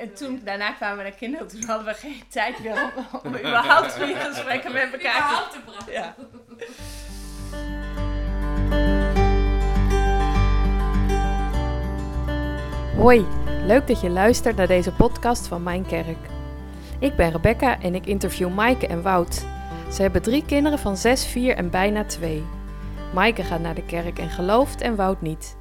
En toen, daarna kwamen we naar kinderen. Toen hadden we geen tijd meer om, om überhaupt goede gesprekken met elkaar te praten. Ja. Hoi, leuk dat je luistert naar deze podcast van Mijn Kerk. Ik ben Rebecca en ik interview Maaike en Wout. Ze hebben drie kinderen van 6, 4 en bijna 2. Maaike gaat naar de kerk en gelooft en Wout niet.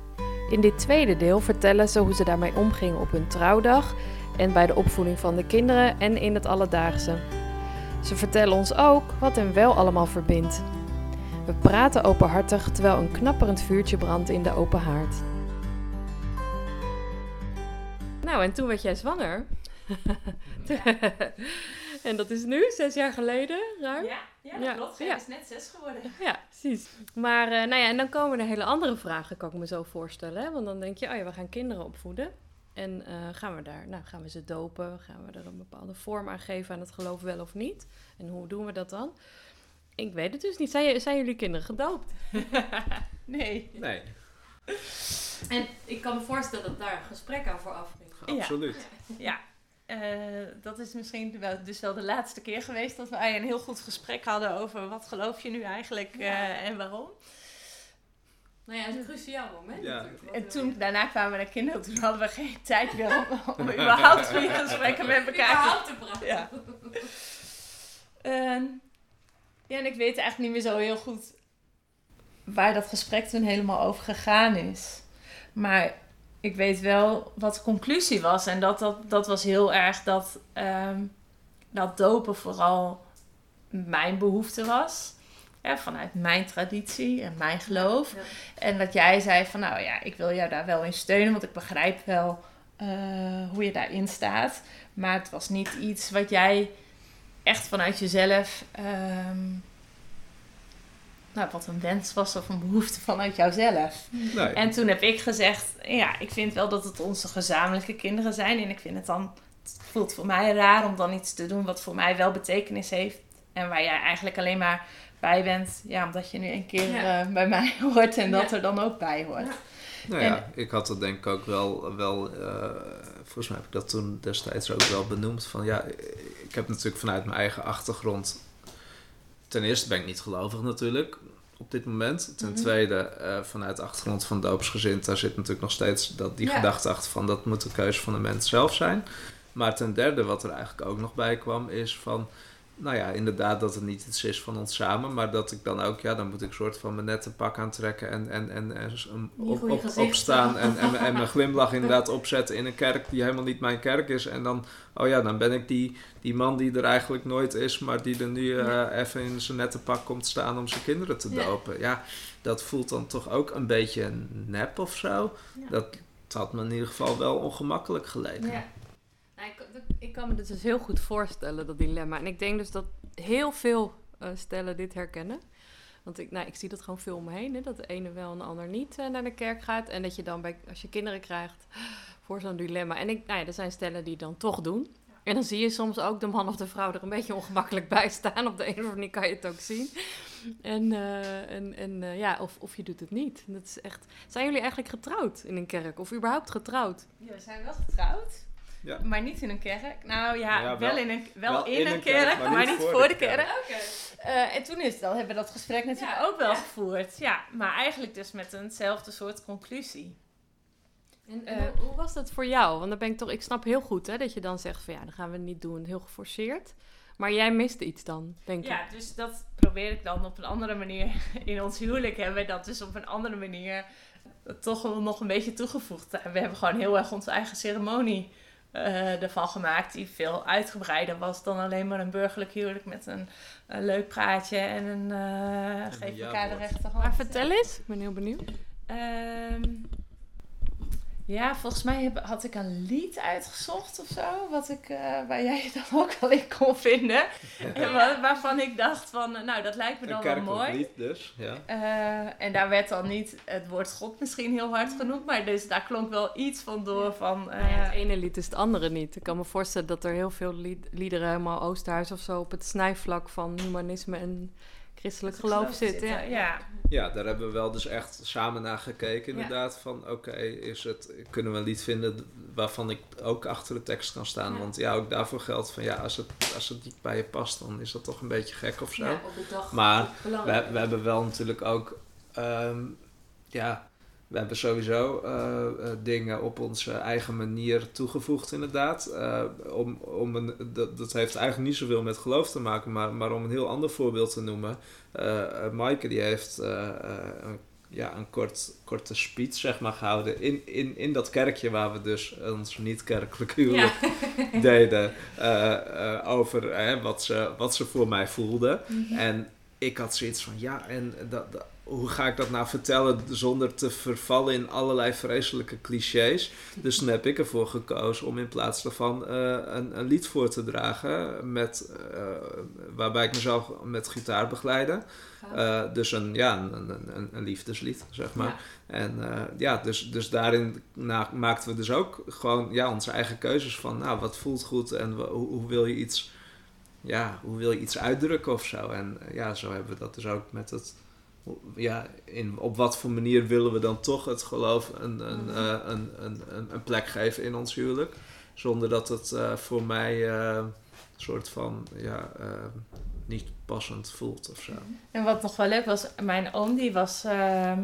In dit tweede deel vertellen ze hoe ze daarmee omgingen op hun trouwdag en bij de opvoeding van de kinderen en in het alledaagse. Ze vertellen ons ook wat hen wel allemaal verbindt. We praten openhartig terwijl een knapperend vuurtje brandt in de open haard. Nou, en toen werd jij zwanger. en dat is nu, zes jaar geleden, ruim. Ja, ja, dat Ja, klopt. Zij ja. is net zes geworden. Ja, precies. Maar eh, nou ja, en dan komen er hele andere vragen, kan ik me zo voorstellen. Hè? Want dan denk je, oh ja, we gaan kinderen opvoeden. En eh, gaan we daar, nou gaan we ze dopen? Gaan we er een bepaalde vorm aan geven aan het geloof wel of niet? En hoe doen we dat dan? Ik weet het dus niet. Zijn, zijn jullie kinderen gedoopt? Nee. Nee, En ik kan me voorstellen dat daar een gesprek aan vooraf ging. Absoluut. Ja, eh, dat is misschien wel, dus wel de laatste keer geweest dat wij een heel goed gesprek hadden over wat geloof je nu eigenlijk eh, Ja. en waarom. Nou ja, het is een cruciaal moment Ja. natuurlijk. En wil toen, daarna kwamen we naar kinderen. Toen hadden we geen tijd meer om, om überhaupt goede gesprekken met elkaar te Überhaupt te praten. Ja. Ehm, ja, en ik weet eigenlijk niet meer zo heel goed waar dat gesprek toen helemaal over gegaan is. Maar ik weet wel wat de conclusie was. En dat, dat, dat was heel erg dat, ehm, dat dopen vooral mijn behoefte was. Ja, vanuit mijn traditie en mijn geloof. Ja. En dat jij zei van nou ja, ik wil jou daar wel in steunen. Want ik begrijp wel eh, hoe je daarin staat. Maar het was niet iets wat jij echt vanuit jezelf. ehm, nou, wat een wens was of een behoefte vanuit jouzelf. Nee. En toen heb ik gezegd: Ja, ik vind wel dat het onze gezamenlijke kinderen zijn. En ik vind het dan. Het voelt voor mij raar om dan iets te doen wat voor mij wel betekenis heeft. En waar jij eigenlijk alleen maar bij bent. Ja, omdat je nu een keer Ja. eh, bij mij hoort en dat Ja. er dan ook bij hoort. Ja. Nou En- ja, ik had dat denk ik ook wel, wel eh, volgens mij heb ik dat toen destijds ook wel benoemd. Van ja, ik heb natuurlijk vanuit mijn eigen achtergrond, ten eerste ben ik niet gelovig natuurlijk op dit moment. Ten Mhm. tweede, eh, vanuit de achtergrond van doopsgezind, daar zit natuurlijk nog steeds dat, die Ja. gedachte achter van dat moet de keuze van de mens zelf zijn. Maar ten derde, wat er eigenlijk ook nog bij kwam, is van, nou ja, inderdaad dat het niet iets is van ons samen, maar dat ik dan ook, ja, dan moet ik soort van mijn nette pak aantrekken en, en, en, en op, op, opstaan en, en, en mijn glimlach inderdaad opzetten in een kerk die helemaal niet mijn kerk is. En dan, oh ja, dan ben ik die, die man die er eigenlijk nooit is, maar die er nu eh, even in zijn nette pak komt staan om zijn kinderen te dopen. Ja, dat voelt dan toch ook een beetje nep of zo. Dat, het had me in ieder geval wel ongemakkelijk geleken. Ja. Ik, kan me dit dus heel goed voorstellen, dat dilemma. En ik denk dus dat heel veel eh, stellen dit herkennen. Want ik, nou, ik zie dat gewoon veel om me heen. Hè? Dat de ene wel en de ander niet eh, naar de kerk gaat. En dat je dan, bij, als je kinderen krijgt, voor zo'n dilemma. En ik, nou ja, er zijn stellen die dan toch doen. En dan zie je soms ook de man of de vrouw er een beetje ongemakkelijk bij staan. Op de een of andere manier kan je het ook zien. En, eh, en, en ja, of, of je doet het niet. Dat is echt... Zijn jullie eigenlijk getrouwd in een kerk? Of überhaupt getrouwd? Ja, we zijn wel getrouwd. Ja. Maar niet in een kerk. Nou ja, Ja, wel, wel- in een, wel, in, een kerk, maar, niet voor, de kerk. Eh, en toen is, dan hebben we dat gesprek natuurlijk Ja, ook wel ja. gevoerd. Ja, maar eigenlijk dus met eenzelfde soort conclusie. En Eh, hoe, hoe was dat voor jou? Want dan ben ik toch, ik snap heel goed hè, dat je dan zegt van ja, dan gaan we het niet doen, heel geforceerd. Maar jij miste iets dan, denk ik. Ja, dus dat probeer ik dan op een andere manier. In ons huwelijk hebben we dat dus op een andere manier toch wel nog een beetje toegevoegd. We hebben gewoon heel erg onze eigen ceremonie eh, ervan gemaakt. Die veel uitgebreider was dan alleen maar een burgerlijk huwelijk met een, een leuk praatje en een eh geef elkaar de rechterhand. Maar vertel eens, ik ben heel benieuwd. Ehm, ja, volgens mij heb, had ik een lied uitgezocht of zo. Wat ik, eh, waar jij dan ook wel in kon vinden. En wa- waarvan ik dacht van, eh, nou dat lijkt me dan wel kerkelijk mooi. lied dus, ja. Eh, en daar werd dan niet het woord God misschien heel hard genoemd. Maar dus daar klonk wel iets van door van... eh, Nou ja, het ene lied is het andere niet. Ik kan me voorstellen dat er heel veel lied- liederen, helemaal Oosterhuis of zo, op het snijvlak van humanisme en christelijk geloof zit. Ja. Ja. Ja, daar hebben we wel dus echt samen naar gekeken Ja. inderdaad. Van oké, is het kunnen we een lied vinden waarvan ik ook achter de tekst kan staan. Ja. Want ja, ook daarvoor geldt van ja, als het, als het niet bij je past, dan is dat toch een beetje gek of zo. Ja, op de dag. Maar we, we hebben wel natuurlijk ook, ehm, ja, we hebben sowieso eh, eh, dingen op onze eigen manier toegevoegd inderdaad. Eh, om, om een, dat, dat heeft eigenlijk niet zoveel met geloof te maken, maar, maar om een heel ander voorbeeld te noemen. Maaike die heeft een, ja, een kort, korte speech zeg maar, gehouden in, in, in dat kerkje waar we dus ons niet-kerkelijk huwelijk deden. over wat, ze, wat ze voor mij voelde. En ik had zoiets van, ja, en dat, dat- hoe ga ik dat nou vertellen zonder te vervallen in allerlei vreselijke clichés? Dus toen heb ik ervoor gekozen om in plaats daarvan eh, een, een lied voor te dragen, met, eh, waarbij ik mezelf met gitaar begeleide. Eh, dus een, ja, een, een, liefdeslied, zeg maar. En ja, dus, dus daarin na, maakten we dus ook gewoon ja, onze eigen keuzes van, nou, wat voelt goed en hoe, hoe wil je iets, ja, hoe wil je iets uitdrukken of zo. En ja, zo hebben we dat dus ook met het, ja, in, op wat voor manier willen we dan toch het geloof een, een, eh, een, een, een, een plek geven in ons huwelijk. Zonder dat het eh, voor mij eh, een soort van, ja, niet passend voelt of zo. En wat nog wel leuk was, mijn oom die was ehm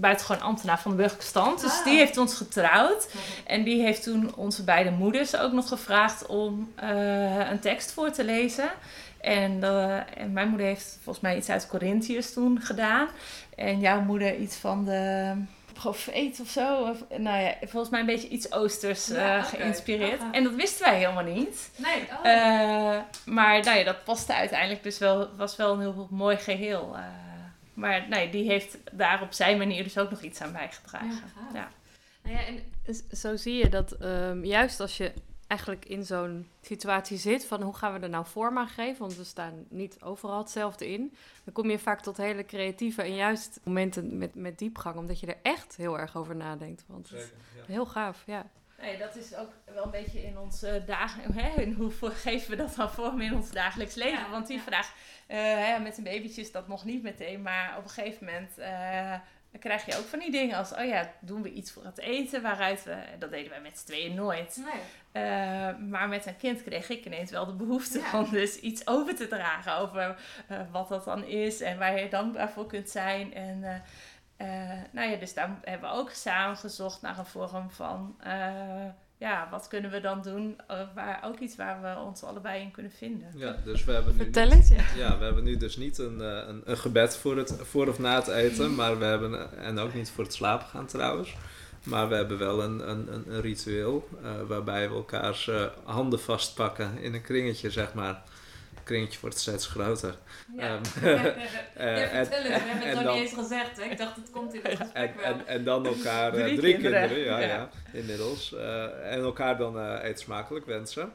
buitengewoon ambtenaar van de burgerlijke stand. Dus Ah. die heeft ons getrouwd. En die heeft toen onze beide moeders ook nog gevraagd om eh, een tekst voor te lezen. En, eh, en mijn moeder heeft volgens mij iets uit Corinthiërs toen gedaan. En jouw moeder iets van de profeet of zo. Of, nou ja, volgens mij een beetje iets oosters Ja, eh, geïnspireerd. Aha. En dat wisten wij helemaal niet. Nee, oh. Eh, maar nou ja, dat paste uiteindelijk dus wel, was wel een heel mooi geheel. eh. maar nee, die heeft daar op zijn manier dus ook nog iets aan bijgedragen. gaaf. Ja. Nou ja, en zo zie je dat ehm, juist als je eigenlijk in zo'n situatie zit van hoe gaan we er nou vorm aan geven, want we staan niet overal hetzelfde in, dan kom je vaak tot hele creatieve en juist momenten met, met diepgang, omdat je er echt heel erg over nadenkt. Want het is heel gaaf, ja. Nee, dat is ook wel een beetje in ons eh, dagen. Hè, in hoe geven we dat dan vorm in ons dagelijks leven? Ja, Want die ja. vraag, eh, hè, met een babytje is dat nog niet meteen. Maar op een gegeven moment eh, dan krijg je ook van die dingen als: oh ja, doen we iets voor het eten? Waaruit we, dat deden wij met z'n tweeën nooit. Eh, maar met een kind kreeg ik ineens wel de behoefte Ja. om dus iets over te dragen. Over eh, wat dat dan is en waar je dankbaar voor kunt zijn. En eh, nou ja, dus daar hebben we ook samen gezocht naar een vorm van... ja, wat kunnen we dan doen? eh, waar, ook iets waar we ons allebei in kunnen vinden. Ja, dus we hebben nu Vertel niet- eens, ja. Ja, we hebben nu dus niet een, eh, een, een gebed voor, het, voor of na het eten, maar we hebben, eh, en ook niet voor het slapen gaan trouwens, maar we hebben wel een, een, een, een ritueel eh, waarbij we elkaars eh, handen vastpakken in een kringetje, zeg maar. Kringetje wordt steeds groter. Ehm, eh, en- vertel het, we hebben het en nog dan- niet eens gezegd. Hè? Ik dacht, het komt in het En, gesprek wel. en, en dan elkaar, eh, Drie drie, kinderen, kinderen, ja, ja. ja. inmiddels. Eh, en elkaar dan eh eet smakelijk wensen.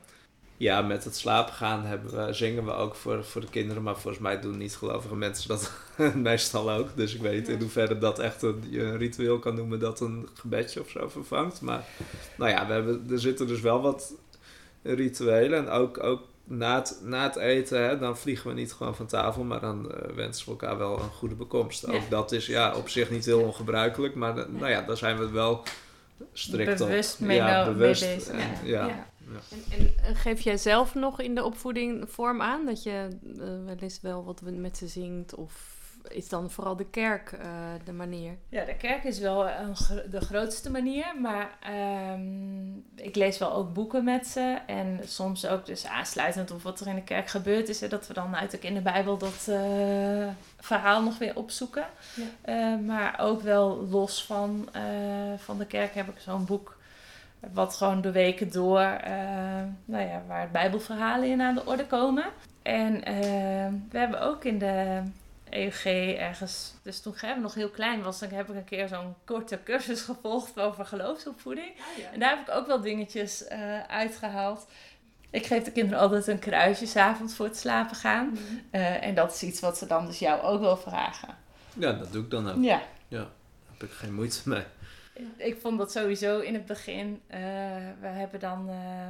Ja, met het slapen gaan hebben we, zingen we ook voor, voor de kinderen, maar volgens mij doen niet-gelovige mensen dat meestal ook. Dus ik weet niet in hoeverre dat echt een, je een ritueel kan noemen dat een gebedje of zo vervangt. Maar nou ja, we hebben, er zitten dus wel wat rituelen. En ook, ook na, het, na het eten, hè, dan vliegen we niet gewoon van tafel, maar dan eh, wensen we elkaar wel een goede bekomst. Ja. Ook dat is ja, op zich niet heel ongebruikelijk, maar eh, nou ja, daar zijn we wel strikt Bewust op. mee ja, nou- mee bewust. bezig. En, Ja. ja. Ja. En, en eh, geef jij zelf nog in de opvoeding vorm aan dat je eh, wel eens wel wat met ze zingt? Of is dan vooral de kerk eh, de manier? Ja, de kerk is wel een de grootste manier. Maar ehm, ik lees wel ook boeken met ze. En soms ook dus aansluitend op wat er in de kerk gebeurd is. Hè, dat we dan uit ook in de Bijbel dat eh, verhaal nog weer opzoeken. Ja. Eh, maar ook wel los van, van de kerk heb ik zo'n boek. Wat gewoon de weken door, eh, nou ja, waar bijbelverhalen in aan de orde komen. En we hebben ook in de EUG ergens, dus toen ik nog heel klein was, dan heb ik een keer zo'n korte cursus gevolgd over geloofsopvoeding. En daar heb ik ook wel dingetjes eh, uitgehaald. Ik geef de kinderen altijd een kruisje 's avonds voor het slapen gaan. Eh, en dat is iets wat ze dan dus jou ook wel vragen. ja, dat doe ik dan ook. Ja. Daar heb ik geen moeite mee. Ik vond dat sowieso in het begin. eh, we hebben dan. eh,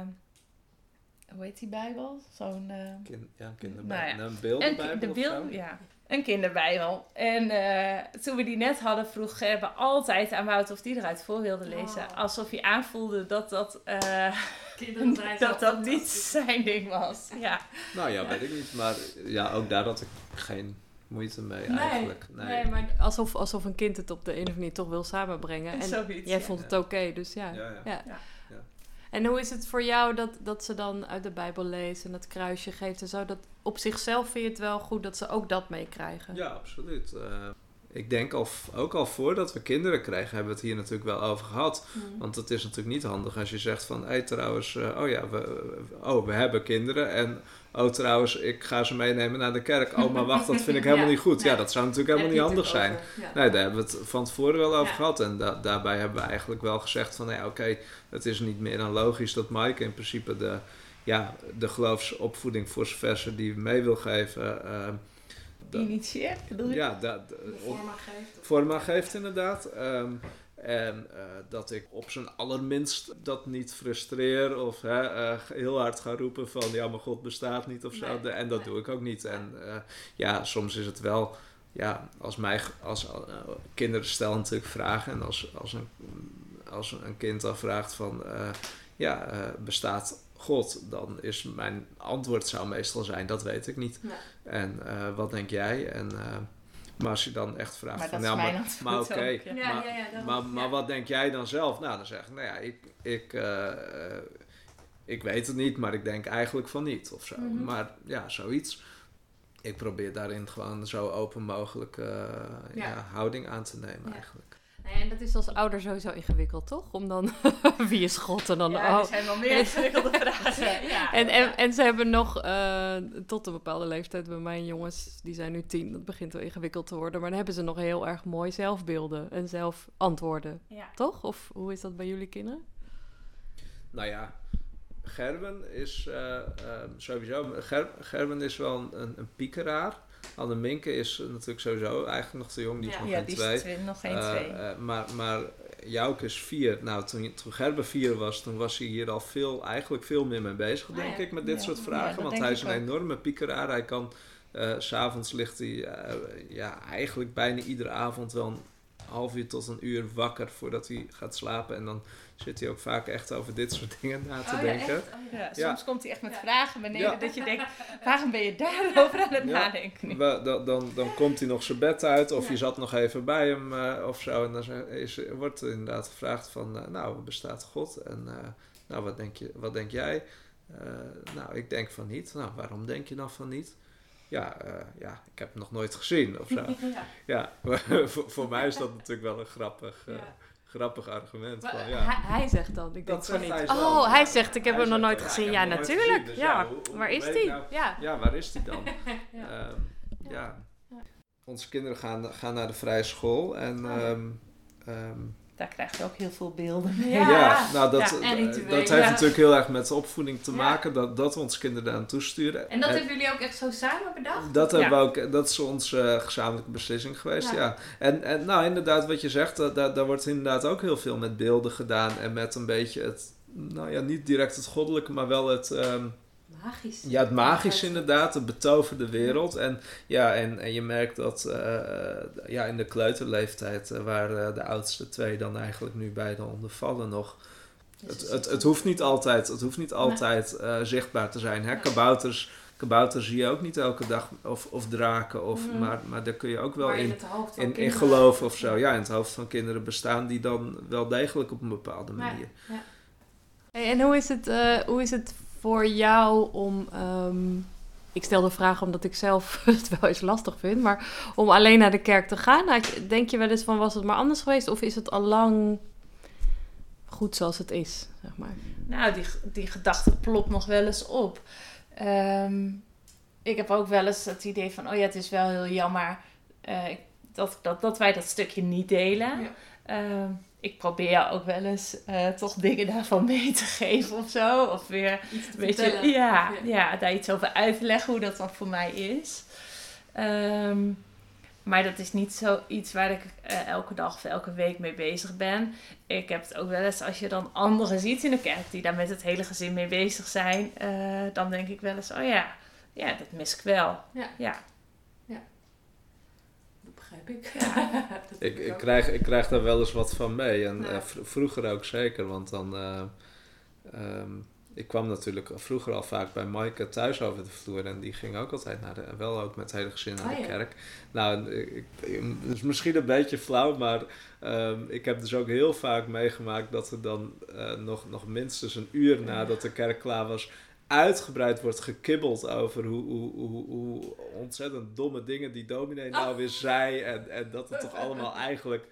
hoe heet die Bijbel? Zo'n. Kind, ja, kinderbijbel. Nou ja. Een en beeldenbijbel de of beeld, zo? ja. Een kinderbijbel. En eh, toen we die net hadden, vroeg Gerbe altijd aan Wout of die eruit voor wilde lezen. Oh. Alsof hij aanvoelde dat dat, eh, Kinderen zijn zo dat, dat niet zijn ding was. Ja. Nou ja, weet ik niet. Maar ja, ook daar had ik geen moeite mee Nee, eigenlijk. Nee, maar alsof, alsof een kind het op de een of andere manier toch wil samenbrengen. En Zoiets, jij ja. vond het oké, dus ja. Ja, ja. En hoe is het voor jou dat, dat ze dan uit de Bijbel lezen en dat kruisje geeft en zo? Dat op zichzelf vind je het wel goed dat ze ook dat meekrijgen? Ja, absoluut. Eh, ik denk al, ook al voordat we kinderen kregen, hebben we het hier natuurlijk wel over gehad. Mm. Want het is natuurlijk niet handig als je zegt van, hé hey, trouwens, eh, oh ja, we, we- oh, we hebben kinderen en oh trouwens, ik ga ze meenemen naar de kerk. Oh, maar wacht, dat vind ik helemaal Ja, niet goed. Ja, dat zou natuurlijk helemaal niet handig zijn. Nee, daar hebben we het van tevoren wel over Ja. gehad. En da- daarbij hebben we eigenlijk wel gezegd van, oké, het is niet meer dan logisch dat Mike in principe de, ja, de geloofsopvoeding voor zover ze die mee wil geven, dat- Initieert, bedoel je? ja, dat, Forma geeft. vorm geeft inderdaad. Ehm, en eh, dat ik op zijn allerminst dat niet frustreer of hè, eh, heel hard ga roepen van ja, maar God bestaat niet of zo. Nee, en dat nee. doe ik ook niet. En eh, ja, soms is het wel, ja, als mij, als kinderen stellen natuurlijk vragen en als, als, een, als een kind dan vraagt van ja, bestaat God, dan is mijn antwoord zou meestal zijn dat weet ik niet. Nee. En wat denk jij? En, maar als je dan echt vraagt Maar van dat is ja, mijn maar, maar oké, ook, ja. Ja, maar, ja, ja, daarom. maar, maar Ja. wat denk jij dan zelf? Nou, dan zeg ik, nou ja, ik, ik, eh, eh, ik weet het niet, maar ik denk eigenlijk van niet of zo. Mhm. Maar ja, zoiets. Ik probeer daarin gewoon zo open mogelijk eh, Ja. ja. houding aan te nemen Ja. eigenlijk. Nee, en dat is als ouder sowieso ingewikkeld, toch? Om dan, wie is God en dan, Ja, oh. er zijn wel meer ingewikkelde vragen. Ja. En, en, en ze hebben nog eh, tot een bepaalde leeftijd bij mijn jongens, die zijn nu tien, dat begint wel ingewikkeld te worden, maar dan hebben ze nog heel erg mooi zelfbeelden en zelf antwoorden, Ja. toch? Of hoe is dat bij jullie kinderen? Nou ja, Gerben is eh, eh, sowieso. Ger, Gerben is wel een, een, een piekeraar. Anne Minke is natuurlijk sowieso eigenlijk nog te jong, die is Ja. nog Ja, geen die twee. is twee, nog geen Eh, twee. eh, maar, maar Jouke is vier. Nou, toen, toen Gerben vier was, toen was hij hier al veel, eigenlijk veel meer mee bezig, Ah, denk ja. ik, met dit Ja. soort vragen. want hij is een ook. enorme piekeraar. Hij kan, eh, s s'avonds ligt hij, eh, ja, eigenlijk bijna iedere avond wel een half uur tot een uur wakker voordat hij gaat slapen. En dan zit hij ook vaak echt over dit soort dingen na te denken. Ja, soms komt hij echt met vragen beneden dat je denkt, waarom ben je daarover aan het nadenken? We- dan, dan, dan komt hij nog zijn bed uit of je zat nog even bij hem eh, of zo. En dan is, wordt er inderdaad gevraagd van, eh, nou, bestaat God? En eh, nou, wat denk, je, wat denk jij? Nou, ik denk van niet. Nou, waarom denk je dan van niet? Ja, ja, ik heb het nog nooit gezien of zo. Ja. ja, voor, voor mij is dat natuurlijk wel een grappig, Ja. Grappig argument. Maar Van, ja. hij, hij zegt dan, ik denk Dat van zegt niet. hij zelf. oh, hij zegt, ik heb Hij hem nog nooit ja, gezien. Ja, natuurlijk. gezien, dus ja, ja, hoe- hoe waar is die? nou? Ja. Ja, waar is die dan? Ja. Ehm, ja. Onze kinderen gaan, gaan naar de vrije school en ehm, Daar krijg je ook heel veel beelden mee. Ja. ja, nou dat, Ja, eh, dat heeft Ja. natuurlijk heel erg met de opvoeding te Ja. maken, dat, dat we onze kinderen daar aan toesturen. En dat En hebben jullie ook echt zo samen bedacht? dat, Ja. hebben we ook, dat is onze eh, gezamenlijke beslissing geweest, Ja. ja. En, en nou inderdaad, wat je zegt, dat, daar, daar wordt inderdaad ook heel veel met beelden gedaan en met een beetje het, nou ja, niet direct het goddelijke, maar wel het... ehm, Magisch. Ja, het magische inderdaad, het betoverde wereld. En, ja, en, en je merkt dat eh, ja, in de kleuterleeftijd, eh, waar eh, de oudste twee dan eigenlijk nu beide onder vallen nog. Dus Het, het, het hoeft niet altijd, het hoeft niet altijd eh, zichtbaar te zijn. Hè? Kabouters, kabouters zie je ook niet elke dag, of, of draken, of, maar, maar daar kun je ook wel in, in, in geloven of zo. Ja, in het hoofd van kinderen bestaan die dan wel degelijk op een bepaalde manier. ja. Hey, en hoe is, het, eh, hoe is het voor jou om. ehm, ik stel de vraag omdat ik zelf het wel eens lastig vind, maar om alleen naar de kerk te gaan. Denk je wel eens van was het maar anders geweest of is het al lang goed zoals het is, zeg maar? Nou, die, die gedachte plopt nog wel eens op. Ehm, ik heb ook wel eens het idee van, oh ja, het is wel heel jammer eh, dat, dat, dat wij dat stukje niet delen. Ja. Ehm, ik probeer ook wel eens eh, toch dingen daarvan mee te geven of zo. Of weer, Iets te weet je, vertellen. ja, Ja. daar iets over uit te leggen hoe dat dan voor mij is. Ehm, maar dat is niet zoiets waar ik eh, elke dag of elke week mee bezig ben. Ik heb het ook wel eens als je dan anderen ziet in de kerk die daar met het hele gezin mee bezig zijn. eh, dan denk ik wel eens, oh ja, ja, dat mis ik wel. Ja. ja. Begrijp ik. Dat ik, ik, krijg, ik krijg daar wel eens wat van mee. En ja. vroeger ook zeker, want dan... Um, ik kwam natuurlijk vroeger al vaak bij Maaike thuis over de vloer. En die ging ook altijd naar de, wel ook met het hele gezin naar de oh kerk. Nou, ik, het is misschien een beetje flauw, maar um, ik heb dus ook heel vaak meegemaakt dat er dan uh, nog, nog minstens een uur nadat de kerk klaar was, uitgebreid wordt gekibbeld over hoe, hoe, hoe, hoe ontzettend domme dingen die dominee nou oh. weer zei. En, en dat het toch allemaal eigenlijk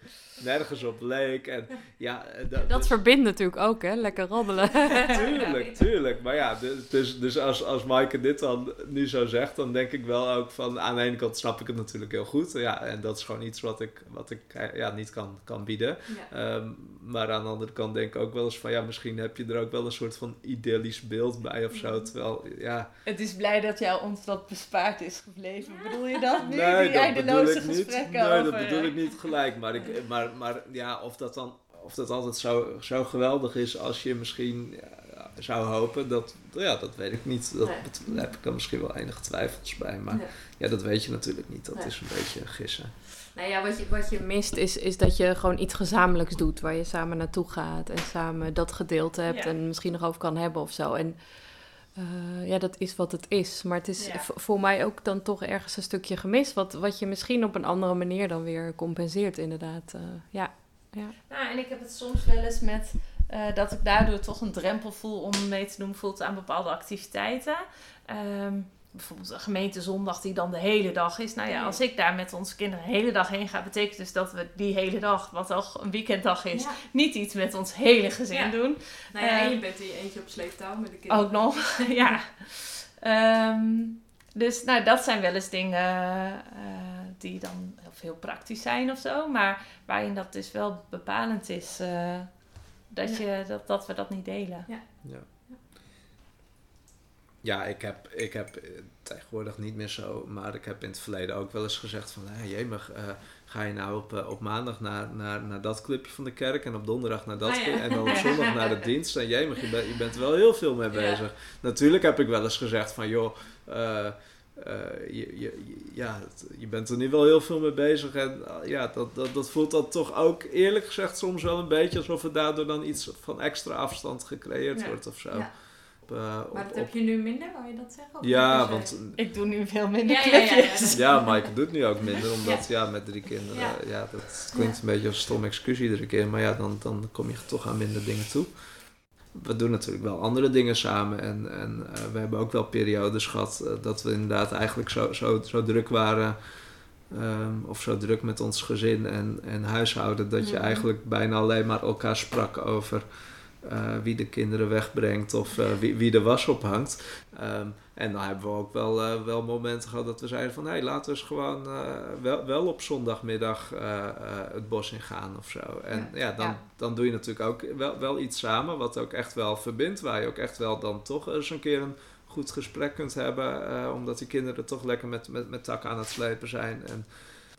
nergens op leek. En, ja, eh, dat, dat dus- verbindt natuurlijk ook, hè? Lekker roddelen. tuurlijk, tuurlijk. Maar ja, dus, dus, dus als, als Maaike dit dan nu zo zegt, dan denk ik wel ook van... Aan de ene kant snap ik het natuurlijk heel goed. Ja, en dat is gewoon iets wat ik, wat ik eh, ja, niet kan, kan bieden. Ehm, maar aan de andere kant denk ik ook wel eens van... Ja, misschien heb je er ook wel een soort van idyllisch beeld bij of zo. Terwijl, ja... Het is blij dat jou ons dat bespaard is gebleven. Bedoel je dat nu? Nee, Die eindeloze gesprekken Nee, over, dat bedoel ik niet gelijk. Maar, ik, maar maar ja, of dat dan of dat altijd zo, zo geweldig is als je misschien ja, zou hopen, dat, ja, dat weet ik niet. Dat, Daar heb ik dan misschien wel enige twijfels bij. Maar ja, dat weet je natuurlijk niet. Dat is een beetje gissen. Nou ja, wat je, wat je mist is, is dat je gewoon iets gezamenlijks doet. Waar je samen naartoe gaat en samen dat gedeelte hebt en misschien nog over kan hebben of zo. En uh, ja, dat is wat het is. Maar het is voor mij ook dan toch ergens een stukje gemist. Wat, wat je misschien op een andere manier dan weer compenseert, inderdaad. Uh, ja. Ja. Nou, en ik heb het soms wel eens met uh, dat ik daardoor toch een drempel voel om mee te doen voelt aan bepaalde activiteiten. Um, bijvoorbeeld een gemeentezondag die dan de hele dag is. Nou ja, als ik daar met onze kinderen de hele dag heen ga, betekent dus dat we die hele dag, wat al een weekenddag is, niet iets met ons hele gezin doen. Nou ja, en je ehm, bent hier eentje op sleeptouw met de kinderen. Ook nog, ja. Um, dus nou, dat zijn wel eens dingen uh, die dan heel praktisch zijn of zo. Maar waarin dat dus wel bepalend is uh, dat, je, dat, dat we dat niet delen. Ja. Ja. Ik heb, ik heb eh, tegenwoordig niet meer zo, maar ik heb in het verleden ook wel eens gezegd van, hé, jemig, uh, ga je nou op, uh, op maandag naar, naar, naar dat clubje van de kerk en op donderdag naar dat ah, en dan op zondag naar de dienst. En jemig, je, ben, je bent er wel heel veel mee bezig. Natuurlijk heb ik wel eens gezegd van, joh, uh, je, je, ja, je bent er nu wel heel veel mee bezig. En ja, dat, dat, dat voelt dan toch ook eerlijk gezegd soms wel een beetje alsof er daardoor dan iets van extra afstand gecreëerd wordt of zo. Uh, maar dat heb je nu minder, wou je dat zeggen? ja, want... Ik doe nu veel minder ja, clubjes. Ja, ja, Mike doet nu ook minder, omdat ja, met drie kinderen, ja, dat klinkt een beetje als een stom excuus iedere keer, maar ja, dan, dan kom je toch aan minder dingen toe. We doen natuurlijk wel andere dingen samen en, en uh, we hebben ook wel periodes gehad uh, dat we inderdaad eigenlijk zo, zo, zo druk waren, um, of zo druk met ons gezin en, en huishouden, dat je mhm. eigenlijk bijna alleen maar elkaar sprak over uh, wie de kinderen wegbrengt of uh, wie, wie de was ophangt. Um, en dan hebben we ook wel, uh, wel momenten gehad dat we zeiden van... hé, hey, laten we eens gewoon wel, wel op zondagmiddag het bos in gaan of zo. En ja, ja dan, ja. dan doe je natuurlijk ook wel, wel iets samen wat ook echt wel verbindt. Waar je ook echt wel dan toch eens een keer een goed gesprek kunt hebben. omdat die kinderen toch lekker met, met, met takken aan het slepen zijn. En,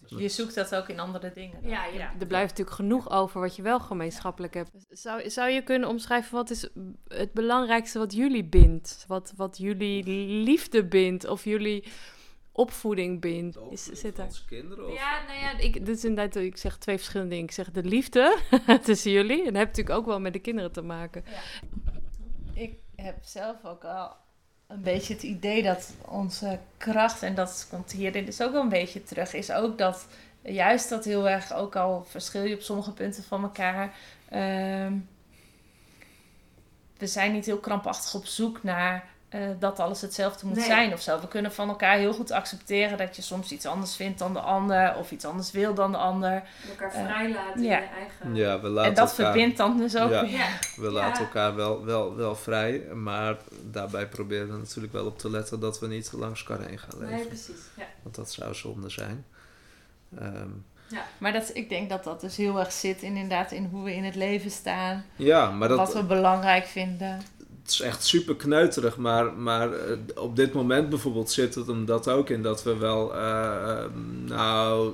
je zoekt dat ook in andere dingen. Ja, er blijft natuurlijk genoeg over wat je wel gemeenschappelijk hebt. Zou, zou je kunnen omschrijven wat is het belangrijkste wat jullie bindt? Wat, wat jullie liefde bindt of jullie opvoeding bindt? Is, zit daar... kinderen? Of? Ja, nou ja, ik, dit is inderdaad, ik zeg twee verschillende dingen. Ik zeg de liefde tussen jullie. En dat heeft natuurlijk ook wel met de kinderen te maken. Ja. Ik heb zelf ook al een beetje het idee dat onze kracht, en dat komt hierin dus ook wel een beetje terug, is ook dat juist dat heel erg, ook al verschil je op sommige punten van elkaar, ehm, we zijn niet heel krampachtig op zoek naar uh, dat alles hetzelfde moet zijn of zo. We kunnen van elkaar heel goed accepteren dat je soms iets anders vindt dan de ander of iets anders wil dan de ander. Elkaar uh, vrij laten ja. in je eigen. Ja, we laten en dat verbindt dan dus ook. Ja, ja. We laten elkaar wel, wel, wel vrij, maar daarbij proberen we natuurlijk wel op te letten dat we niet langs elkaar heen gaan leven. Nee, precies. Ja. Want dat zou zonde zijn. Um, ja. Maar dat, ik denk dat dat dus heel erg zit in, inderdaad in hoe we in het leven staan. Ja, maar dat, wat we belangrijk vinden het is echt super kneuterig, maar, maar uh, op dit moment bijvoorbeeld zit het hem dat ook in dat we wel, uh, nou,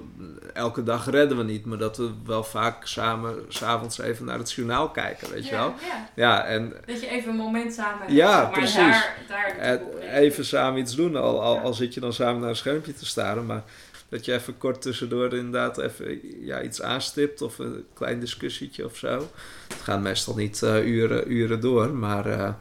elke dag redden we niet, maar dat we wel vaak samen s'avonds even naar het journaal kijken, weet je wel? Ja. ja, en, dat je even een moment samen hebt, Ja, maar precies. Daar, daar even samen iets doen, al, al, al zit je dan samen naar een schermpje te staren, maar Dat je even kort tussendoor inderdaad even ja, iets aanstipt of een klein discussietje of zo. Het gaat meestal niet uh, uren, uren door, maar uh,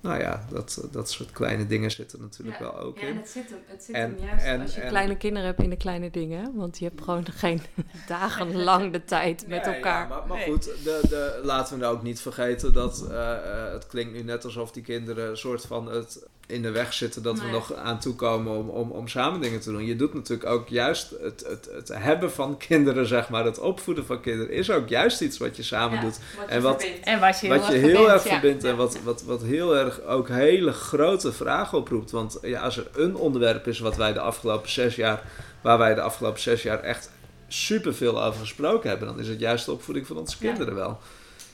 nou ja, dat, dat soort kleine dingen zitten natuurlijk ja. wel ook ja, in. En het zit hem, het zit en, hem juist en, als je kleine kinderen hebt in de kleine dingen. Want je hebt gewoon geen dagenlang de tijd met nee, elkaar. Ja, maar, maar goed, de, de, laten we nou ook niet vergeten dat uh, het klinkt nu net alsof die kinderen een soort van het in de weg zitten dat Nee. we nog aan toekomen om, om, om samen dingen te doen. Je doet natuurlijk ook juist het, het, het hebben van kinderen, zeg maar, het opvoeden van kinderen, is ook juist iets wat je samen Ja, doet. wat je En wat-. En wat je heel Wat je erg heel verbindt, erg ja. verbindt en Ja. wat, wat, wat heel erg ook hele grote vragen oproept. Want ja, als er een onderwerp is wat wij de afgelopen zes jaar, waar wij de afgelopen zes jaar echt superveel over gesproken hebben, dan is het juist de opvoeding van onze Ja. kinderen wel.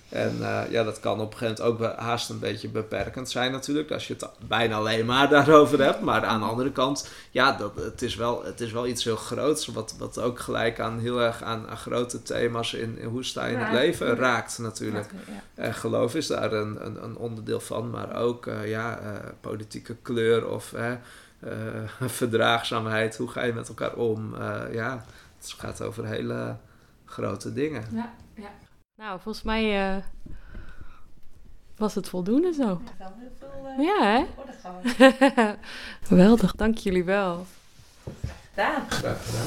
En eh, ja, dat kan op een gegeven moment ook haast een beetje beperkend zijn natuurlijk, als je het bijna alleen maar daarover hebt. Maar aan de andere kant, ja, dat, het, is wel, het is wel iets heel groots, wat, wat ook gelijk aan heel erg aan, aan grote thema's in, in hoe sta je in het leven raakt natuurlijk. En geloof is daar een, een, een onderdeel van, maar ook eh, ja, eh, politieke kleur of verdraagzaamheid. Hoe ga je met elkaar om? Ja, het gaat over hele grote dingen. Ja, ja. Nou, volgens mij eh, was het voldoende zo. Wel heel veel eh, Ja, hè? Geweldig, dank jullie wel. gedaan. Graag gedaan.